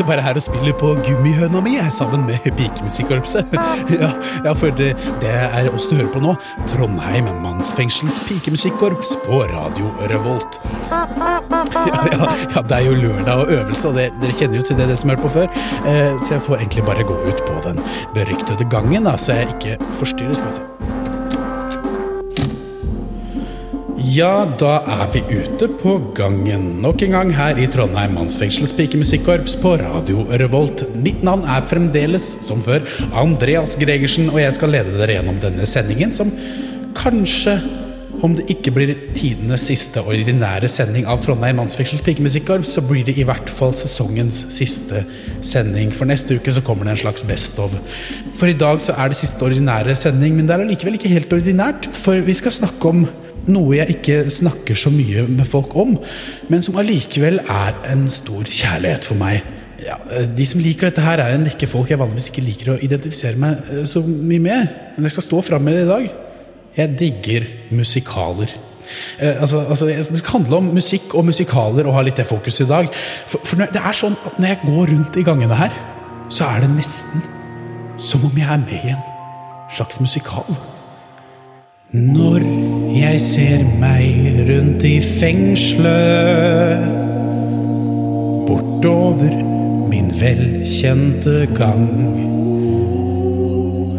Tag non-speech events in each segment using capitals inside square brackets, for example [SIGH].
sitter bare her og spiller på gummihøna mi sammen med pikemusikkorpset. Ja, ja, for det, det er oss du hører på nå. Trondheim mannsfengsels pikemusikkorps på Radio Revolt. Ja, ja, ja, det er jo lørdag og øvelse, og det, dere kjenner jo til det dere som har hørt på før. Eh, så jeg får egentlig bare gå ut på den beryktede gangen, da, så jeg ikke forstyrrer. Skal vi se. Ja, da er vi ute på gangen. Nok en gang her i Trondheim mannsfengsels pikemusikkorps på Radio Revolt. Mitt navn er fremdeles, som før, Andreas Gregersen, og jeg skal lede dere gjennom denne sendingen, som kanskje, om det ikke blir tidenes siste ordinære sending av Trondheim mannsfengsels pikemusikkorps, så blir det i hvert fall sesongens siste sending. For neste uke så kommer det en slags best of. For i dag så er det siste ordinære sending, men det er allikevel ikke helt ordinært, for vi skal snakke om noe jeg ikke snakker så mye med folk om, men som allikevel er en stor kjærlighet for meg. Ja, de som liker dette her, er en rekke folk jeg vanligvis ikke liker å identifisere meg eh, så mye med. Men jeg skal stå fram med det i dag. Jeg digger musikaler. Eh, altså, altså, det skal handle om musikk og musikaler og ha litt det fokuset i dag. For, for det er sånn at når jeg går rundt i gangene her, så er det nesten som om jeg er med i en slags musikal. Når jeg ser meg rundt i fengselet Bortover min velkjente gang.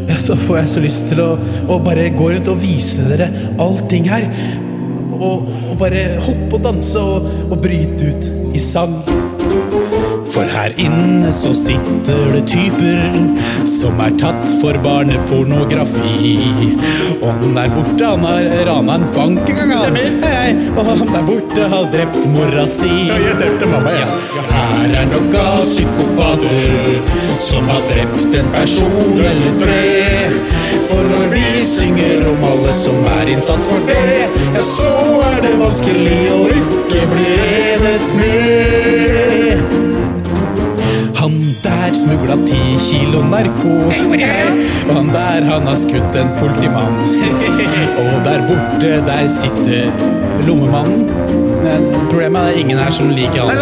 Ja, Så får jeg så lyst til å, å bare gå rundt og vise dere allting her og, og bare hoppe og danse og, og bryte ut i sang for her inne så sitter det typer som er tatt for barnepornografi. Og han der borte, han har rana en bank en gang, han. Hei, hei. Og han der borte har drept mora si. Ja, jeg drepte mamma, ja. Her er nok av psykopater som har drept en person eller tre. For når vi synger om alle som er innsatt for det, ja, så er det vanskelig å ikke bli revet med. Han der smugla ti kilo narko. Og han der, han har skutt en politimann. [LAUGHS] Og der borte, der sitter lommemannen. Problemet er ingen her som liker han.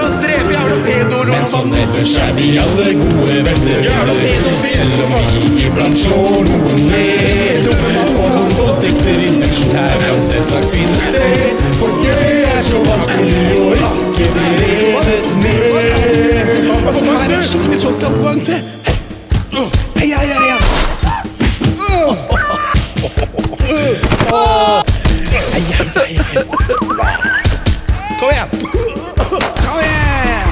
Men sånn ellers er vi alle gode venner. Selv om vi iblant slår noen ned. Og noen voldtekter i dusjen her kan selvsagt finne sted. For det er så vanskelig å ikke bli revet med. Her er så mye sånnskap på gang, se! Hei, hei, hei, hei. Hei, hei, hei, hei. Kom igjen! Kom igjen!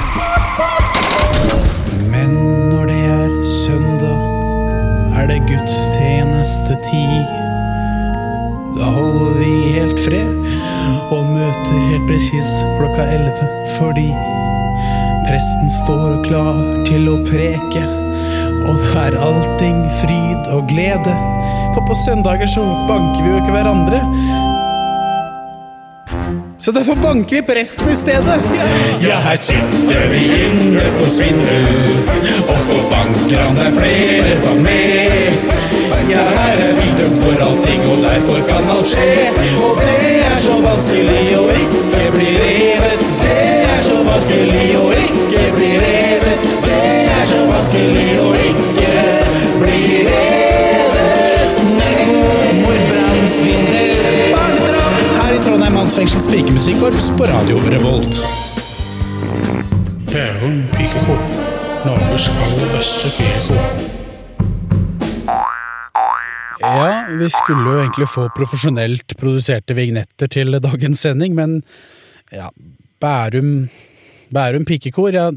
Men når det er søndag, er det gudstjenestetid. Da holder vi helt fred og møter helt presis klokka elleve fordi presten står klar til å preke. Og det er allting fryd og glede, for på søndager så banker vi jo ikke hverandre. Så derfor banker vi presten i stedet. Ja, her sitter vi inne for svindel, og for banker han er flere var med. Ja, her er vi dømt for allting, og derfor kan alt skje. Og det er så vanskelig å ikke bli revet. Så vanskelig å ikke bli revet. Det er så vanskelig å ikke bli revet. Narko, mordbrann, svindel, barnedrap. Her i Trondheim mannsfengsels pikemusikkorps på Radio Revolt. Bærum pikekor. Norges aller beste pikekor. Ja, vi skulle jo egentlig få profesjonelt produserte vignetter til dagens sending, men ja, Bærum Bærum pikekor, ja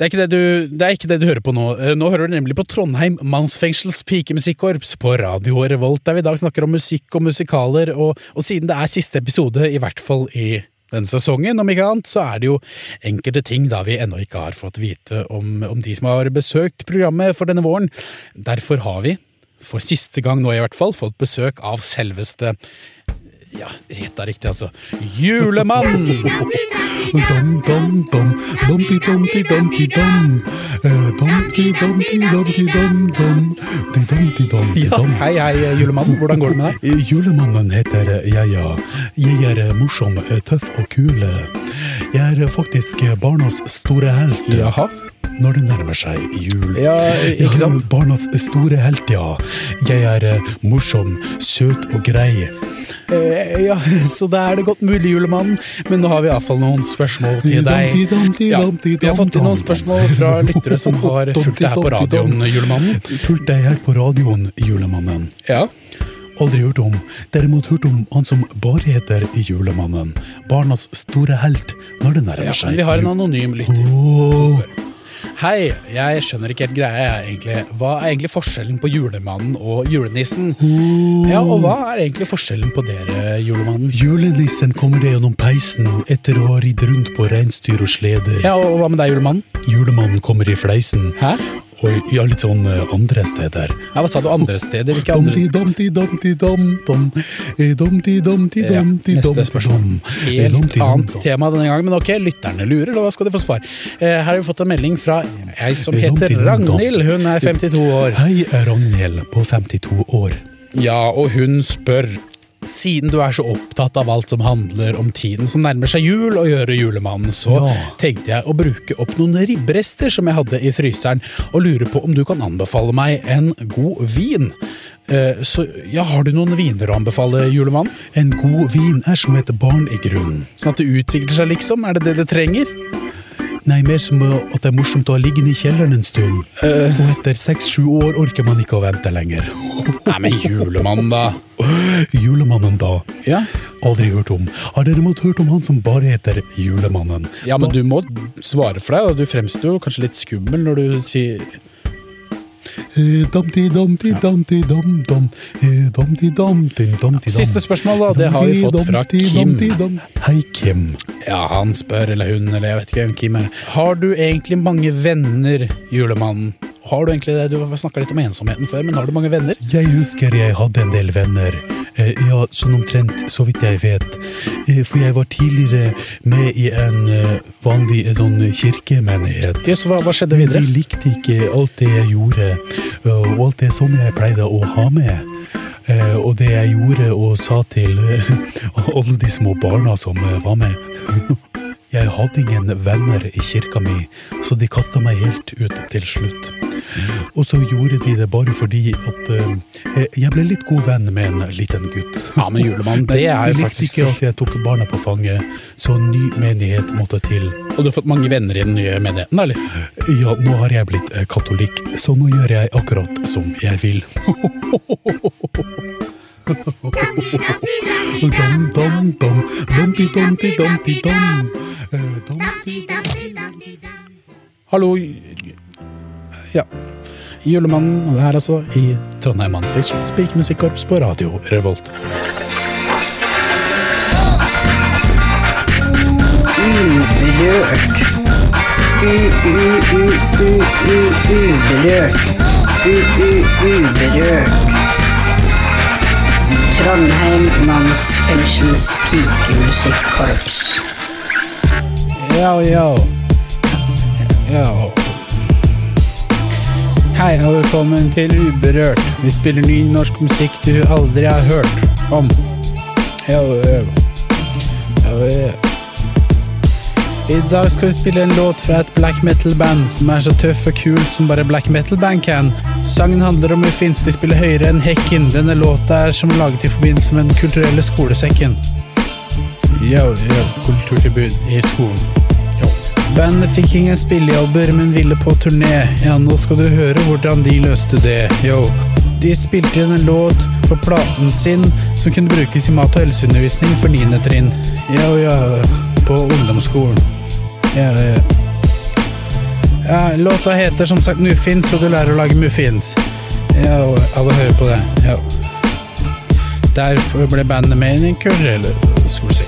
det er, det, du, det er ikke det du hører på nå. Eh, Nå hører du nemlig på Trondheim mannsfengsels pikemusikkorps på Radio Revolt, der vi i dag snakker om musikk og musikaler, og, og siden det er siste episode, i hvert fall i denne sesongen, om ikke annet, så er det jo enkelte ting da vi ennå ikke har fått vite om, om de som har besøkt programmet for denne våren. Derfor har vi, for siste gang nå i hvert fall, fått besøk av selveste Ja, rett er riktig, altså. Julemann! Ja, hei, hei, julemann. Hvordan går det med deg? Eh, Julemannen heter jeg, ja. Jeg er morsom, eh, tøff og kul. Jeg er faktisk barnas store helt. Jaha. Når det nærmer seg jul. Ja, ikke sant? Barnas store helt, ja. Jeg er eh, morsom, søt og grei. Eh, ja, [LAUGHS] så da er det godt mulig, julemannen. Men nå har vi iallfall noen spørsmål til deg. Ja, vi har fått inn noen spørsmål fra lyttere som [LAUGHS] har fulgt deg her på radioen, julemannen. Fulgt deg her på radioen, julemannen. Ja. Aldri hørt om. Derimot hørt om han som bare heter Julemannen. Barnas store helt når det nærmer seg Ja, vi har en anonym lytter. Åh, Hei, jeg skjønner ikke helt greia, jeg, egentlig. Hva er egentlig forskjellen på julemannen og julenissen? Ja, og hva er egentlig forskjellen på dere, julemannen? Julenissen kommer deg gjennom peisen etter å ha ridd rundt på reinsdyr og sleder. Ja, og hva med deg, julemannen? Julemannen kommer i fleisen. Hæ? Og ja, litt sånn andre steder. Ja, hva sa du andre steder? Hvilke andre? domti, domti, domti, dom. Eh, Domti, domti, Ja, neste spørsmål. Helt annet tema denne gangen, men ok, lytterne lurer, og da skal de få svar. Eh, her har vi fått en melding fra ei som Eh, heter. Ragnhild. Hun er 52 år. Hei, Ragnhild på 52 år. Ja, og hun spør siden du er så opptatt av alt som handler om tiden som nærmer seg jul, og gjøre julemannen, så Ja. tenkte jeg å bruke opp noen ribberester som jeg hadde i fryseren, og lure på om du kan anbefale meg en god vin. Eh, Så ja, har du noen viner å anbefale, julemann? En god vin er som et barn i grunnen. Sånn at det utvikler seg, liksom? Er det det det trenger? Nei, mer som at det er morsomt å ha liggende i kjelleren en stund. Uh. Og etter seks-sju år orker man ikke å vente lenger. Nei, men julemannen, da. Julemannen, da. Ja. Aldri hørt om. Har dere måttet hørt om han som bare heter Julemannen? ja, men du må svare for deg, og du fremstår jo kanskje litt skummel når du sier Siste spørsmål, da. Det har vi fått fra Kim. Hei, Kim. Ja, han spør, eller hun, eller jeg vet ikke hvem Kim er. Har du egentlig mange venner, julemannen? Har du egentlig det? Du snakka litt om ensomheten før, men har du mange venner? Jeg husker jeg hadde en del venner. Eh, ja, sånn omtrent, så vidt jeg vet. Eh, for jeg var tidligere med i en eh, vanlig sånn kirkemenighet. Jøss, hva, hva skjedde videre? de likte ikke alt det jeg gjorde, og alt det som jeg pleide å ha med. Eh, Og det jeg gjorde og sa til [LAUGHS] alle de små barna som var med. [LAUGHS] Jeg hadde ingen venner i kirka mi, så de kasta meg helt ut til slutt. Og så gjorde de det bare fordi at eh, jeg ble litt god venn med en liten gutt. Ja, men julemann, det er jo likte faktisk ikke at jeg tok barna på fanget, så ny menighet måtte til. Og du har fått mange venner i den nye menigheten, eller? Ja, nå har jeg blitt eh, katolikk, så nå gjør jeg akkurat som jeg vil. Dom, dom, dom, domti, domti, domti, dom. Eh, Hallo Ja. Julemannen og det er altså i Trondheim Mannsfengsel. Spikermusikkorps på radio Revolt. Uberørt. U-u-u-u-u-uberørt. U-u-uberørt. Trondheim mannsfengsels pikemusikkorps. Ja, ja. Ja. Hei og velkommen til Uberørt. Vi spiller ny norsk musikk du aldri har hørt om. I dag skal vi spille en låt fra et black metal-band som er så tøff og kul som bare black metal-band kan. Sangen handler om muffins, de spiller høyere enn hekken. Denne låta er som laget i forbindelse med Den kulturelle skolesekken. Yo, yo, kulturtilbud i skolen. Bandet fikk ingen spillejobber, men ville på turné. Ja, nå skal du høre hvordan de løste det. Yo. De spilte inn en låt på platen sin som kunne brukes i mat- og helseundervisning for 9. trinn. Ja, ja, på ungdomsskolen. Ja, ja. ja, låta heter som sagt Muffins, og du lærer å lage muffins. Ja, og alle hører på det. Ja. Derfor ble bandet med i den kulturelle si.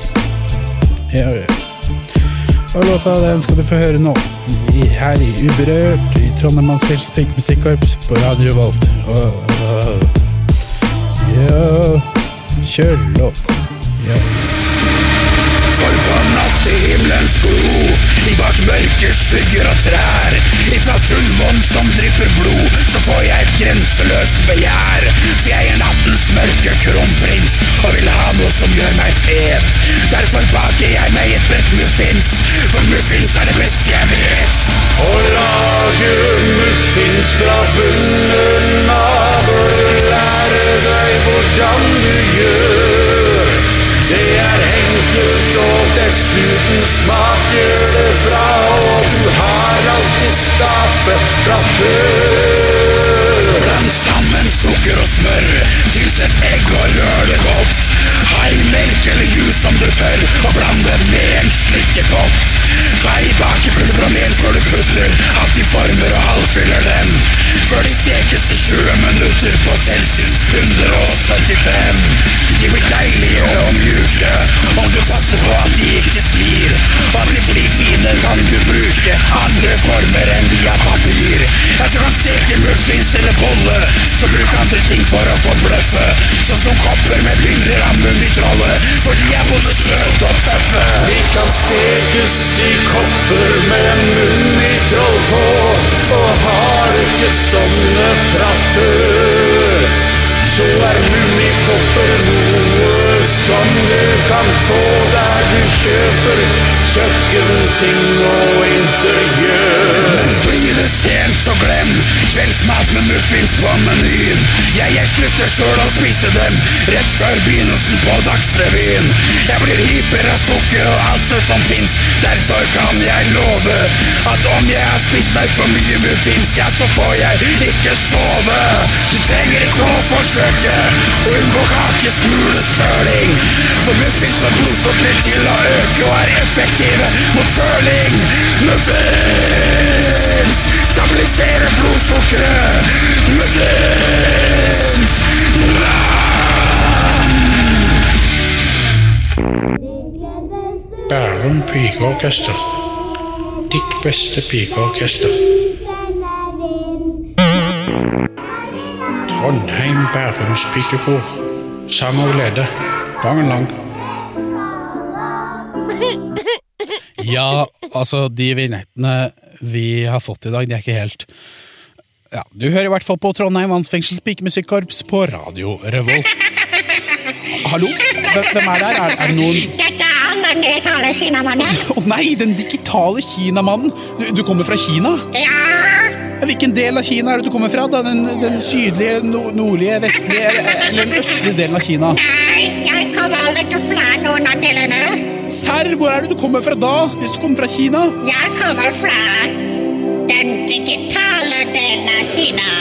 Ja, ja. Og låta den skal du få høre nå. Her i Uberørt i Trondheimans Mannsfjells Musikkorps, på Radio Volt. Oh, oh. ja Kjør låt. For himmelens nattehimmelens I bak mørke skygger og trær, ifra fullmånen som drypper blod, så får jeg et grenseløst begjær. For jeg er nattens mørke kronprins, og vil ha noe som gjør meg fet. Derfor baker jeg meg et brett muffins, for muffins er det beste jeg vet. Å lage muffins fra bunnen av lære deg hvordan du gjør. Det er enkelt og dessuten smaker det bra, og du har alltid stapet fra før. Bland sammen sukker og smør, tilsett egg og rør det godt. Ha i melk eller juice som du tør, og bland det med en slikkepott. Vei bakepulver og mel før du putter alt i former og halvfyller den. Før de stekes i 20 minutter på celsius 175. De blir deilige og mjuke, om du passer på at de ikke svir. Fine kan du bruke andre former enn via papir. Jeg så kan steke muffins eller bolle, så bruk andre ting for å forbløffe. Sånn som kopper med bilder av Mummitrollet, for de er både søte og tøffe. De kan stekes i kopper med mummitroll på, og har ikke sånne fra før. Så er gummikopper noe som du kan få der du kjøper kjøkkenting og interiør. Men blir det sent, så glem kveldsmat med muffins på menyen. Jeg, jeg slutter sjøl å spise dem rett før begynnelsen på Dagsrevyen. Jeg blir hyper av sukker og alt søtt som fins. Derfor kan jeg love at om jeg har spist meg for mye muffins, ja, så får jeg ikke sove. Du trenger forsøke å unngå kakesmulesøling. For muffins får blodsukkeret til å øke og er effektive mot føling. Muffins stabiliserer blodsukkeret. Muffins! Bærum pikeorkester. Ditt beste pikeorkester. Trondheim Bærums pikekor. Sang og glede. Dagen lang. Ja, altså, de vignettene vi har fått i dag, de er ikke helt Ja, du hører i hvert fall på Trondheim Mannsfengsels pikemusikkorps på Radio Revolt. Hallo? Hvem er der? Er, er det noen Dette er den digitale kinamannen. Å nei, den digitale kinamannen! Du, du kommer fra Kina? Ja, Hvilken del av Kina er det du kommer fra? da? Den, den sydlige, no, nordlige, vestlige eller, den østlige delen av Kina? nei, jeg kommer ikke fra noen av delene. Serr, hvor er det du kommer fra da? Hvis du kommer fra Kina? Jeg kommer fra den digitale delen av Kina.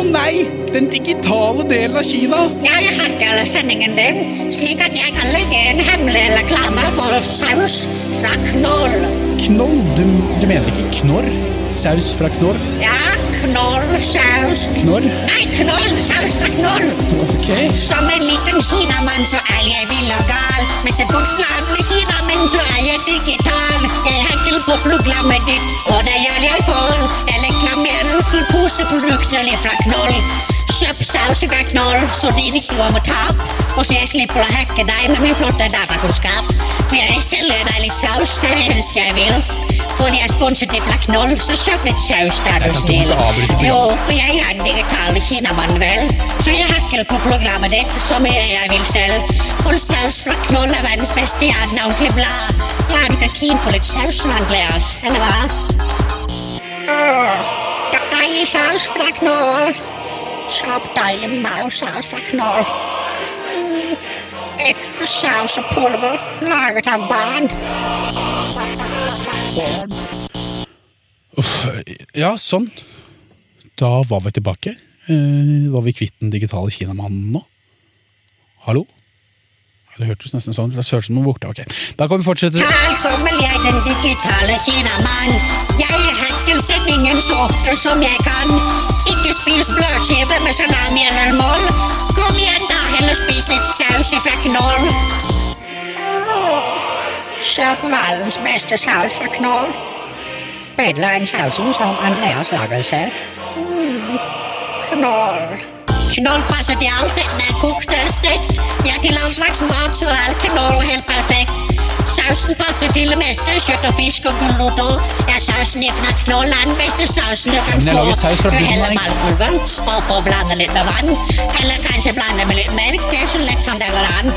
Å nei, den digitale delen av Kina! Jeg hacker sendingen din, slik at jeg kan legge en hemmelig reklame for saus fra Knoll. Knoll? Du, du mener ikke knorr? Saus fra knorr? Ja, Knorr-saus. Knorr? Nei, Knoll saus fra Knoll. Ok. Som en liten kinamann så er jeg vill og gal. Mens en bortflatende kinamann så er jeg digital. Jeg hacker på programmet ditt, og det gjør jeg for. Jeg reklamerer for poseprodukter fra Knoll. Kjøp saus fra Knoll, så de ikke går med tap. Og så jeg slipper å hacke deg med min flotte datakunnskap. For jeg selger deg litt saus, det er det eneste jeg vil. Fordi jeg er sponset fra Knoll, så kjøp litt saus, da er du ikke snill. Jo, for jeg er en digital kinamann, vel. Så jeg hacker på programmet ditt så mye jeg vil selv. For saus fra Knoll er verdens beste, er ordentlig blad. Ja, du er keen på litt saus, Andreas, eller hva? Er deilig saus fra Knoll. Kjøp deilig maursaus fra Knoll. Mm, ekte saus og pulver laget av barn. Uff, ja, sånn. Da var vi tilbake. Eh, var vi kvitt den digitale kinamannen nå? Hallo? Det hørtes nesten sånn ut. Det hørtes som noe borte. Ok, Da kan vi fortsette. Her kommer jeg, den digitale kinamann. Jeg hacker sendingen så ofte som jeg kan. Ikke spis bløtskive med salami eller moll. Kom igjen, da, heller spis litt saus fra Knoll. Kjøp verdens beste saus fra Knoll. Sausen som Andreas lager selv. Mm, knoll. Knoll passer til alt, Den er kokt eller stekt. Ja, til all slags mat så er knoll helt perfekt. Sausen passer til det meste, kjøtt og fisk og gulrot og Ja, sausen er fra knoll er den beste sausen du kan få. Du heller ballpulveren oppå og blander litt med vann. Eller kanskje blander med litt melk. Det er så lett som det går an.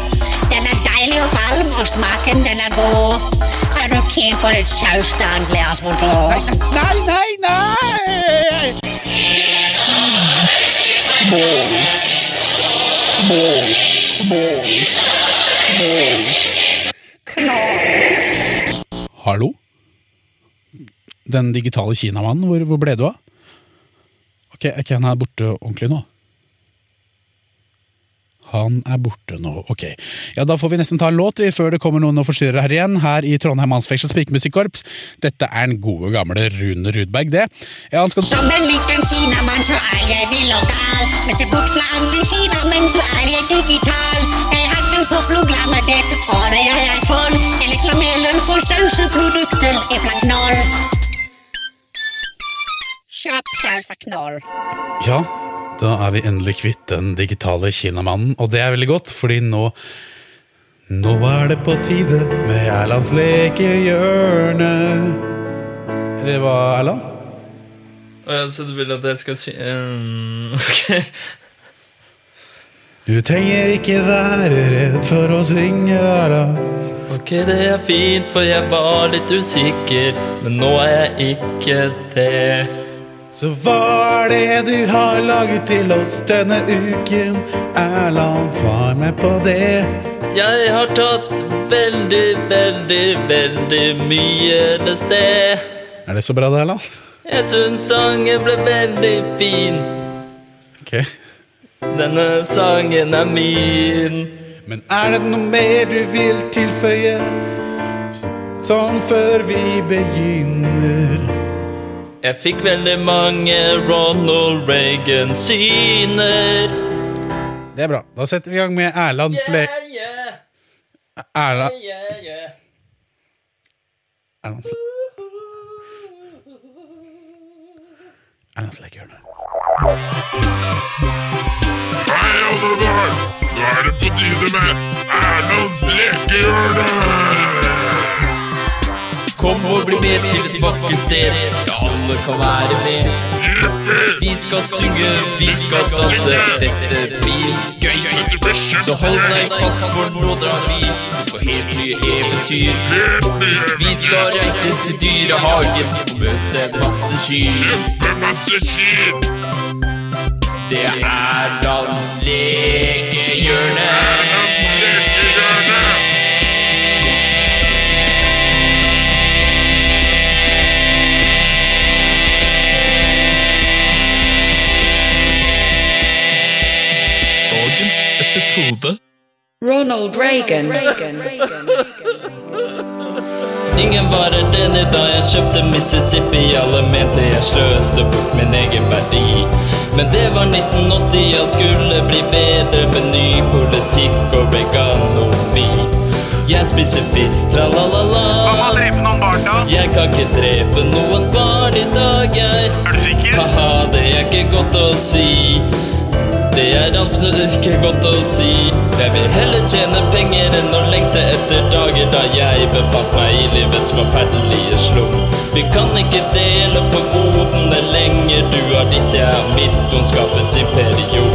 Den er deilig og varm, og smaken den er god. Er du keen på litt saus da, Andreas Motor? Nei, nei, nei! Hallo? Den digitale kinamannen, hvor, hvor ble du av? Ok, er ikke han her borte ordentlig nå? Han er borte nå, ok. Ja, Da får vi nesten ta en låt før det kommer noen og forstyrrer her igjen, her i Trondheim Mannsfengsels Pikemusikkorps. Dette er den gode gamle Rune Rudberg, det. Ja, han skal... Som en liten kinamann så er jeg vill og gal. Men se bort fra andre kinamenn så er jeg digital. Jeg hakker på programmet ditt, og det er jeg full. Jeg reklamerer for sauseprodukter ifra Knoll. Kjøp saus fra Knoll. Ja, da er vi endelig kvitt den digitale kinamannen, og det er veldig godt, fordi nå Nå er det på tide med Erlands lekehjørne. Eller hva, Erland? Å ja, Så du vil at jeg skal si um, [LAUGHS] Ok. Du trenger ikke være redd for å synge, da. Ok, det er fint, for jeg var litt usikker, men nå er jeg ikke det. Så hva er det du har laget til oss denne uken? Erland, svar meg på det. Jeg har tatt veldig, veldig, veldig mye nested. Er det så bra, det, Erland? Jeg syns sangen ble veldig fin. Ok. Denne sangen er min. Men er det noe mer du vil tilføye? Sånn før vi begynner. Jeg fikk veldig mange Ronald Reagan-syner. Det er bra. Da setter vi i gang med Erlands le... Yeah, yeah, Erland... yeah, yeah. Erlands Erlands lekehjørne. Hei, alle barn! Nå er det på tide med Erlands lekehjørne! Kom og bli med til et vakkert sted. Ja, alle kan være med. Vi skal synge, vi skal danse. Dette blir gøy. Så hold deg fast, for nå drar vi på helt nye eventyr. Vi skal reise til dyrehagen og møte masse kyr. Kjempemasse! Det er dans lekehjørne. Dagens episode Ronald Reagan. Ingen var enig da jeg kjøpte Mississippi. Alle mente jeg sløste bort min egen verdi. Men det var 1980, alt skulle bli bedre med ny politikk og veganomi Jeg spiser fisk, tra-la-la-la. drepe noen barn, da? Jeg kan ikke drepe noen barn i dag, jeg. Er du sikker? Haha, det er ikke godt å si. Det er altså ikke godt å si. Jeg vil heller tjene penger enn å lengte etter dager da jeg befant meg i livets forferdelige slum. Vi kan ikke dele på godene lenger. Du har ditt, jeg har mitt. Ondskapens imperium.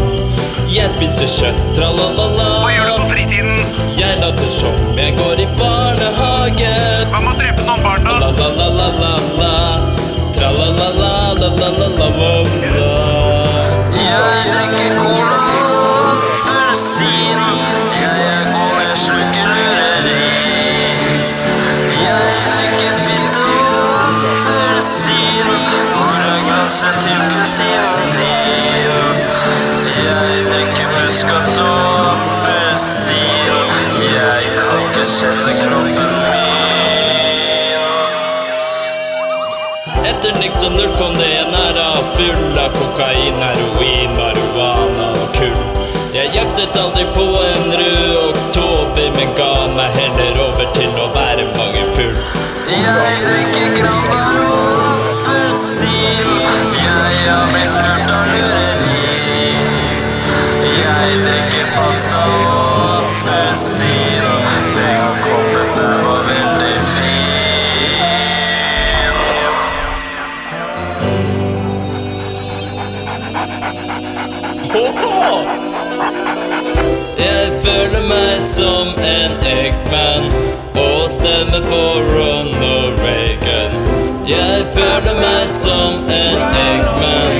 Jeg spiser kjøtt, tra-la-la-la. Hva gjør du på fritiden? Jeg later som jeg går i barnehage. Hva med å drepe noen barn, da? La-la-la-la-la Tra-la-la-la-la-la-la-la Jeg drikker cola og Etter niks og null kom det en æra full av kokain, heroin, marihuana og kull. Jeg jaktet aldri på en rød oktober, men ga meg heller over til å være mange full. Jeg drikker granbar og appelsin. Jeg har blitt lurt av lureri. Jeg drikker pasta og appelsin. Meg som en Eggman og stemmer på Ronald Reagan. Jeg føler meg som en Eggman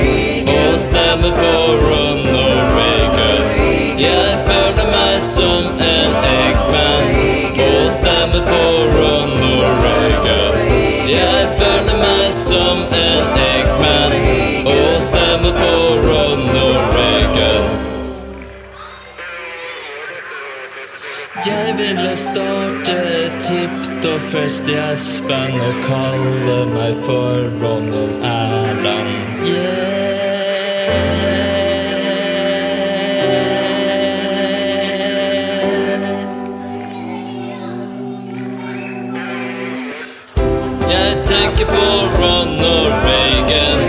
og stemmer på Ronald Reagan. Jeg føler meg som en Eggman og stemmer på Ronald Reagan. Jeg føler meg som ville starte et hipt og først Espen og kalle meg for Ronald Erland. Yeah. Jeg tenker på Ronald Reagan.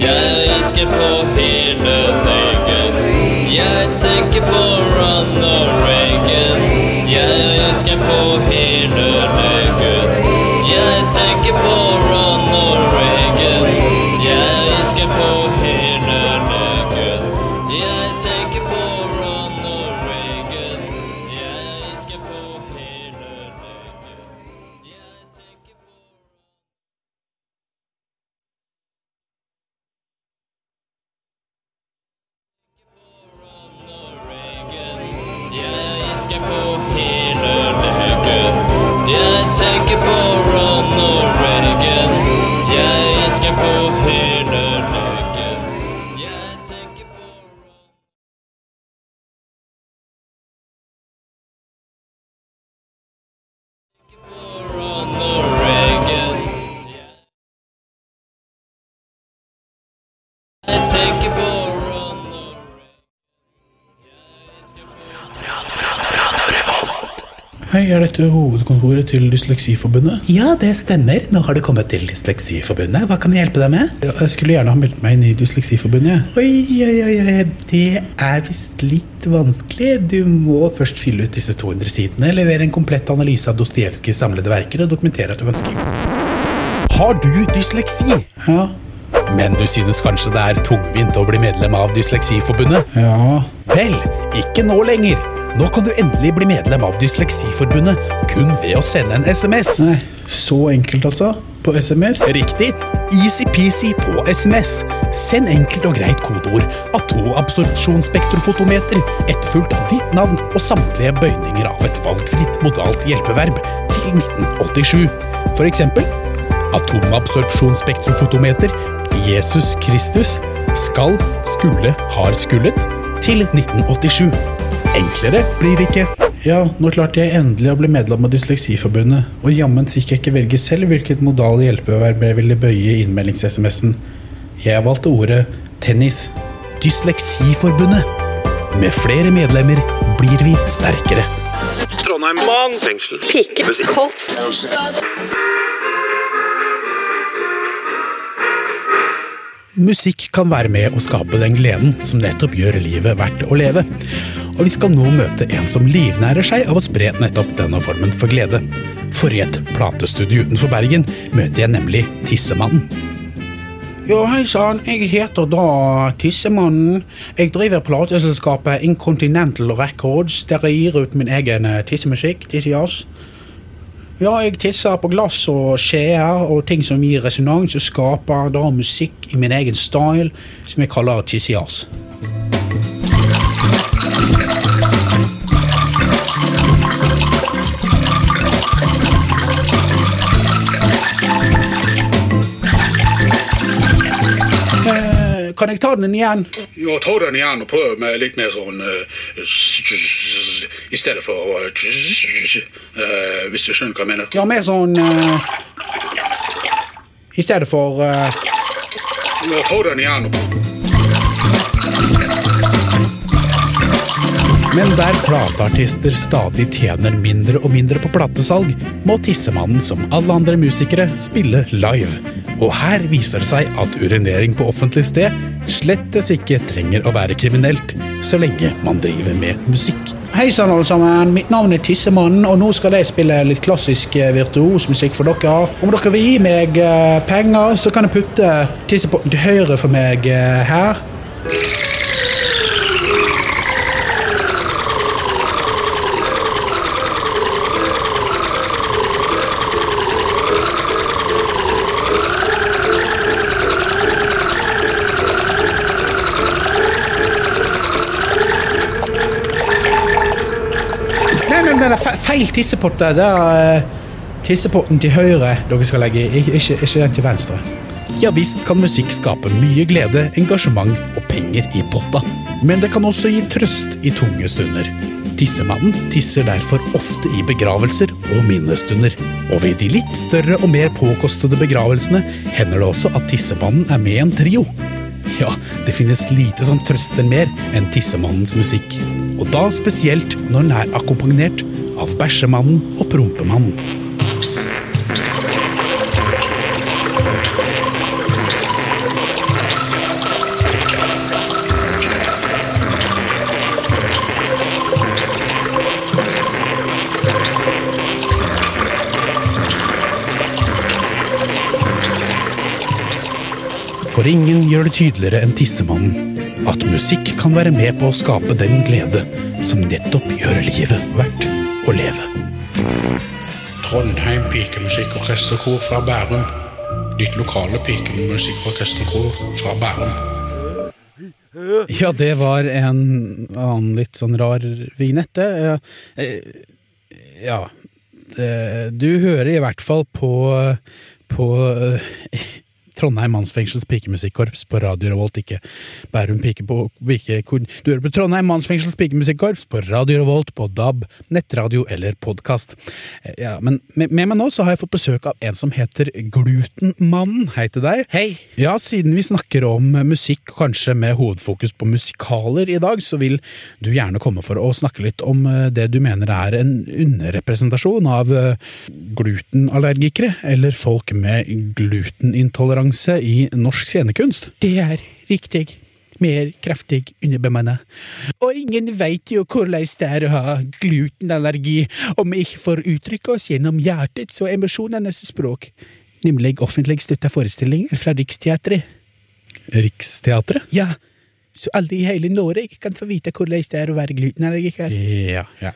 Jeg elsker på hele Norge. Jeg tenker på Ronald Er hovedkontoret til Dysleksiforbundet? Ja, det stemmer. Nå har du kommet til Dysleksiforbundet. Hva kan jeg hjelpe deg med? Jeg skulle gjerne ha meldt meg inn i Dysleksiforbundet. Oi, oi, oi, oi, det er visst litt vanskelig. Du må først fylle ut disse 200 sidene, levere en komplett analyse av Dostojevskijs samlede verker og dokumentere at du kan skrive. Har du dysleksi? Ja. Men du synes kanskje det er tungvint å bli medlem av Dysleksiforbundet? Ja. Vel, ikke nå lenger. Nå kan du endelig bli medlem av Dysleksiforbundet kun ved å sende en SMS. Nei, så enkelt altså? På SMS? Riktig. Easy-peasy på SMS. Send enkelt og greit kodeord atomabsorpsjonsspektrofotometer etterfulgt av ditt navn og samtlige bøyninger av et valgfritt modalt hjelpeverb til 1987. For eksempel atomabsorpsjonsspektrofotometer Jesus Kristus skal, skulle, har skullet til 1987. Enklere blir det ikke. Ja, nå klarte jeg endelig å bli medlem av Dysleksiforbundet, og jammen fikk jeg ikke velge selv hvilket modal hjelpeverb jeg ville bøye i innmeldings-SMS-en. Jeg valgte ordet tennis. Dysleksiforbundet. Med flere medlemmer blir vi sterkere. Trondheim mannsfengsel. Musikk kan være med å skape den gleden som nettopp gjør livet verdt å leve. Og vi skal nå møte en som livnærer seg av å spre nettopp denne formen for glede. For i et platestudio utenfor Bergen møter jeg nemlig Tissemannen. Jo, hei sann, jeg heter da Tissemannen. Jeg driver plateselskapet Incontinental Records, der jeg gir ut min egen eh, tissemusikk, tissejazz. Ja, jeg tisser på glass og skjeer og ting som gir resonans, og skaper da musikk i min egen style, som jeg kaller tissejazz. Kan jeg ta den igjen? Ja, ta den igjen og prøv med litt mer sånn eh, I stedet for eh, Hvis du skjønner hva jeg mener. Ja, mer sånn eh, I stedet for Ja, ta den igjen Men der plateartister stadig tjener mindre og mindre på platesalg, må Tissemannen som alle andre musikere spille live. Og her viser det seg at urinering på offentlig sted slettes ikke trenger å være kriminelt, så lenge man driver med musikk. Hei sann, alle sammen. Mitt navn er Tissemannen, og nå skal jeg spille litt klassisk eh, virtuosmusikk for dere. Om dere vil gi meg eh, penger, så kan jeg putte tissepotten til høyre for meg eh, her. Feil tissepott. der. Det er eh, tissepotten til høyre dere skal legge i, ikke, ikke den til venstre. Ja visst kan musikk skape mye glede, engasjement og penger i potta. Men det kan også gi trøst i tunge stunder. Tissemannen tisser derfor ofte i begravelser og minnestunder. Og ved de litt større og mer påkostede begravelsene hender det også at tissemannen er med i en trio. Ja, det finnes lite som trøster mer enn tissemannens musikk. Og da spesielt når den er akkompagnert av bæsjemannen og prompemannen. For ingen gjør det tydeligere enn tissemannen at musikk kan være med på å skape den glede som nettopp gjør livet verdt å leve. Trondheim pikemusikkorkesterkor fra Bærum. Ditt lokale pikemusikkorkesterkor fra Bærum. Ja, det var en annen litt sånn rar vignette. Ja, eh, ja. eh, Du hører i hvert fall på, på eh, Trondheim mannsfengsels pikemusikkorps på Radio Revolt, ikke Bærum pike på Du hører på Trondheim mannsfengsels pikemusikkorps på Radio Revolt, på DAB, nettradio eller podkast. Ja, men med, med meg nå så har jeg fått besøk av en som heter Glutenmannen. Hei til deg. Hei. Ja, siden vi snakker om musikk, kanskje med hovedfokus på musikaler i dag, så vil du gjerne komme for å snakke litt om eh, det du mener er en underrepresentasjon av eh, glutenallergikere, eller folk med glutenintoleranse i norsk scenekunst. Det er riktig. Mer kraftig underbemanna. Og ingen veit jo hvordan det er å ha glutenallergi om vi ikke får uttrykke oss gjennom hjertets og emosjonenes språk, nemlig offentlig støtta forestillinger fra Riksteatret. Riksteatret? Ja, så alle i hele Norge kan få vite hvordan det er å være glutenallergiker. Ja, ja.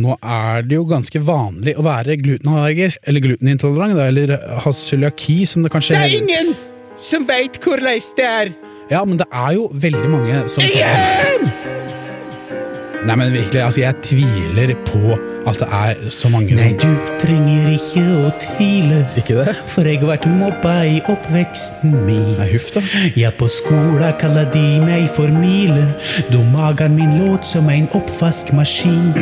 Nå er det jo ganske vanlig å være glutenallergisk, eller glutenintolerant, da, eller ha cøliaki, som det kanskje Det er ingen som veit hvordan det er! Ja, men det er jo veldig mange som Igjen! Nei, men virkelig, altså, jeg tviler på at det er så mange Nei, som du trenger ikke å tvile, Ikke det? for jeg har vært mobba i oppveksten min. Nei, huff da. Ja, på skolen kalla de meg for Mile, da magen min låt som en oppvaskmaskin.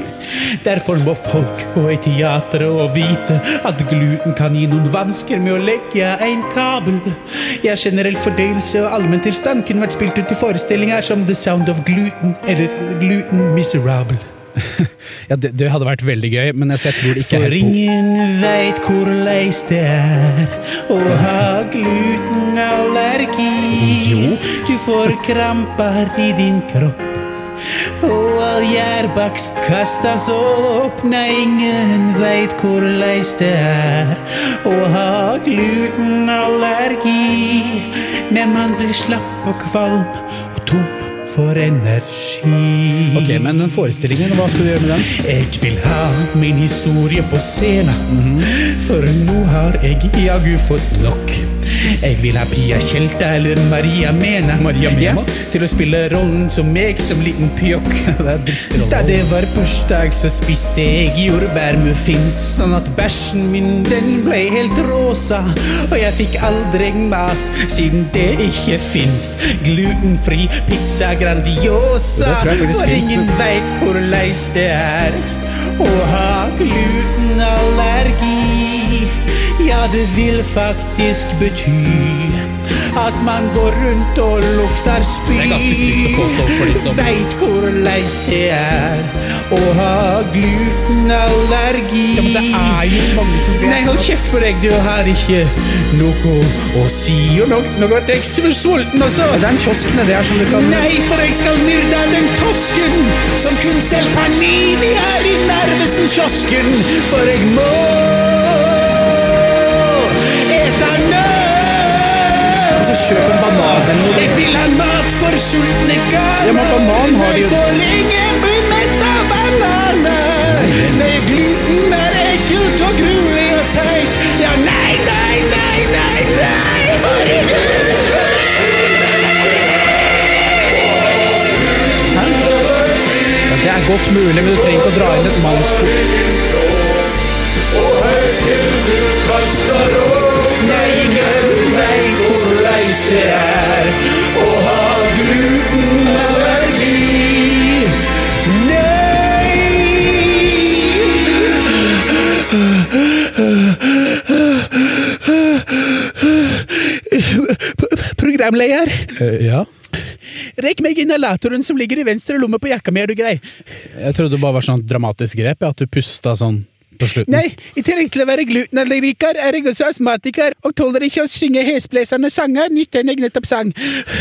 Derfor må folk gå i teatret og vite at gluten kan gi noen vansker med å legge en kabel. Ja, generell fordøyelse og allmenntilstand kunne vært spilt ut i forestillinger som The Sound of Gluten eller Gluten Miserable. [LAUGHS] Ja, det, det hadde vært veldig gøy, men jeg, jeg tror ikke For helt på ingen veit korleis det er å ha glutenallergi. Du får kramper i din kropp. Og all gjærbakst kastas opp. Nei, ingen veit korleis det er å ha glutenallergi. Men man blir slapp og kvalm og tom for energi. Ok, men den forestillingen, hva skal du gjøre med den? Jeg vil ha min historie på scenen, for nå har jeg jaggu fått nok. Jeg vil ha Pia Tjelta eller Maria Mena, Maria Mena? Ja, til å spille rollen som meg som liten pjokk. [LAUGHS] Da det var bursdag, så spiste jeg jordbærmuffins, sånn at bæsjen min den ble helt rosa. Og jeg fikk aldri mat, siden det ikke fins glutenfri pizza Grandiosa. For ingen veit hvordan det er å ha glutenallergi. Ja, det vil faktisk bety at man går rundt og lukter spy. Det Veit korleis det er å ha glutenallergi. Ja, men det er jo mange som vet Nei, hold kjeft for deg, du har ikke noe å si. Og nå, nå at jeg er sulten også. Kiosken er der som du kan Nei, for jeg skal myrde den tosken som kun selv Panini er i Narvesen-kiosken. For jeg må Så kjøp en banan eller noe. Jeg vil ha mat for sultne gaver. Ja, men banan har de jo- For ingen blir mett av bananer. Nei, gluten er ekkelt og gruelig og teit. Ja, nei, nei, nei, nei, nei, for ingen Ja, Det er godt mulig, men du trenger ikke å dra inn et mannskor. du kaster veit hvordan det er å ha glutenallergi. Nei Programleder, ja? rekk meg inhalatoren som ligger i venstre lomme på jakka mi, er du grei? Jeg trodde det bare var sånn dramatisk grep, ja, at du pusta sånn på slutten. Nei, i tillegg til å være glutenallergiker er jeg også astmatiker og tåler ikke å synge hesblesende sanger nytt enn jeg nettopp sang.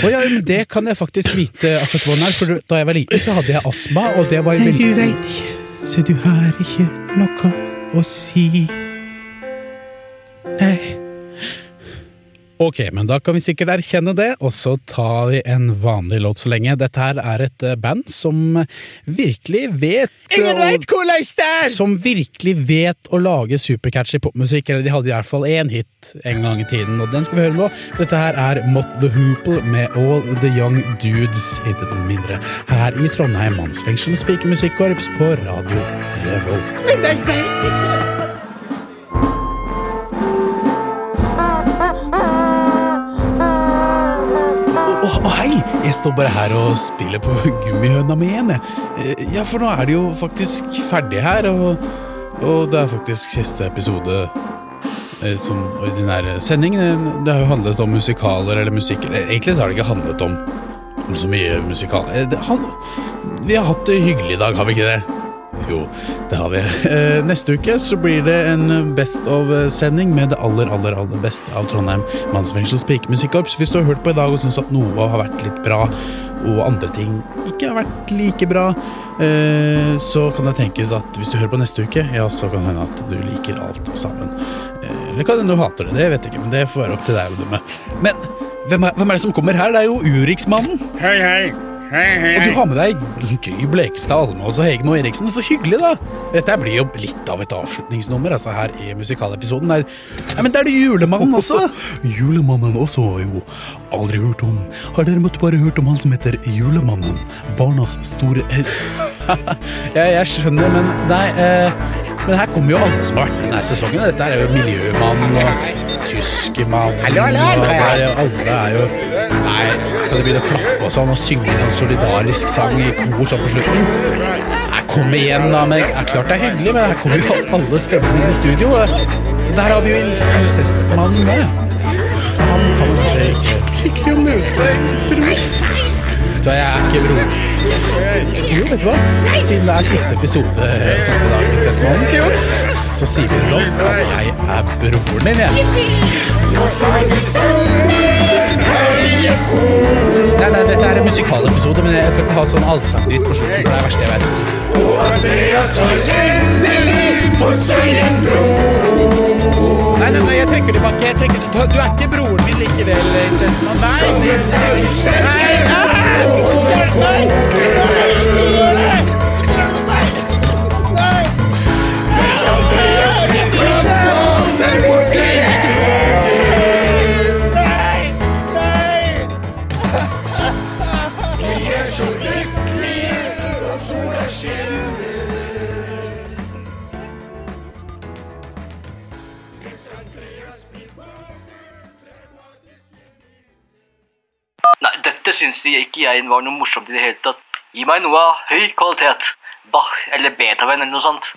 Oh, ja, men det kan jeg faktisk vite akkurat hvordan er, for da jeg var liten, så hadde jeg astma, og det var veldig du veit ikke, så du har ikke noe å si. Nei. Ok, men da kan vi sikkert erkjenne det, og så tar vi en vanlig låt så lenge. Dette her er et eh, band som virkelig vet Ingen å- veit hvordan det er! Som virkelig vet å lage supercatchy popmusikk. Eller de hadde i hvert fall én hit en gang i tiden, og den skal vi høre nå. Dette her er Mott the Hoople med All The Young Dudes, intet mindre. Her i Trondheim mannsfengsel spikermusikkorps på Radio Revolt. Men jeg veit ikke! Jeg står bare her og spiller på [LAUGHS] gummihøna mi igjen, jeg. Eh, Ja, for nå er det jo faktisk ferdig her, og, og det er faktisk siste episode eh, som ordinær sending. Det- har jo handlet om musikaler eller musikk. Egentlig så har det ikke handlet om, om så mye musikal... Eh, Det, han, vi har hatt det hyggelig i dag, har vi ikke det? Jo, det har vi. Eh, neste uke så blir det en Best of-sending med det aller, aller aller beste av Trondheim mannsfengsels pikemusikkorps. Hvis du har hørt på i dag og syns at noe har vært litt bra, og andre ting ikke har vært like bra, eh, så kan det tenkes at hvis du hører på neste uke, ja, så kan det hende at du liker alt sammen. Eh, Eller kan hende du hater det, det vet jeg ikke, men det får være opp til deg å dømme. Men hvem er, hvem er det som kommer her? Det er jo Urix-mannen. Hei, hei. Hei, hei, Og du har med deg Gry Blekstad Almås og Hegen og Eriksen. Så hyggelig, da! Dette blir jo litt av et avslutningsnummer altså her i musikalepisoden. Nei, ja, men det er det julemannen også! [LAUGHS] Julemannen også jo aldri hørt om. Har dere måtte bare hørt om han som heter Julemannen? Barnas store [LAUGHS] ja, jeg skjønner, men nei eh, Men her kommer jo alle som har vært med denne sesongen. Dette er jo Miljømannen og er jo- Alle er jo Nei, skal du begynne å klappe og sånn og synge sånn solidarisk sang i kor sånn på slutten? Nei, kom igjen, da. Men det er klart det er hyggelig, men her kommer jo alle stemmene i studio. Der har vi jo incestmannen med. Han kan kanskje ikke å møte bror. Vet du hva, jeg er ikke bror. Jo, vet du hva? Siden det er siste episode og på i dag, Prinsessemannen, så sier vi det sånn at jeg er broren din, jeg. Nei, nei, dette er en musikalepisode, men jeg skal ikke ha sånn allsangdritt på slutten, det er det verste jeg vet. Og Andreas har endelig Fortsatt en bro Nei, nei, nei, jeg trekker tilbake. Jeg trekker, du, du er ikke broren min likevel, Prinsessemann. Nei! Nei! Nei, jeg var noe morsomt i det hele tatt. Gi meg noe av høy kvalitet. Bach eller Beethoven eller noe sånt.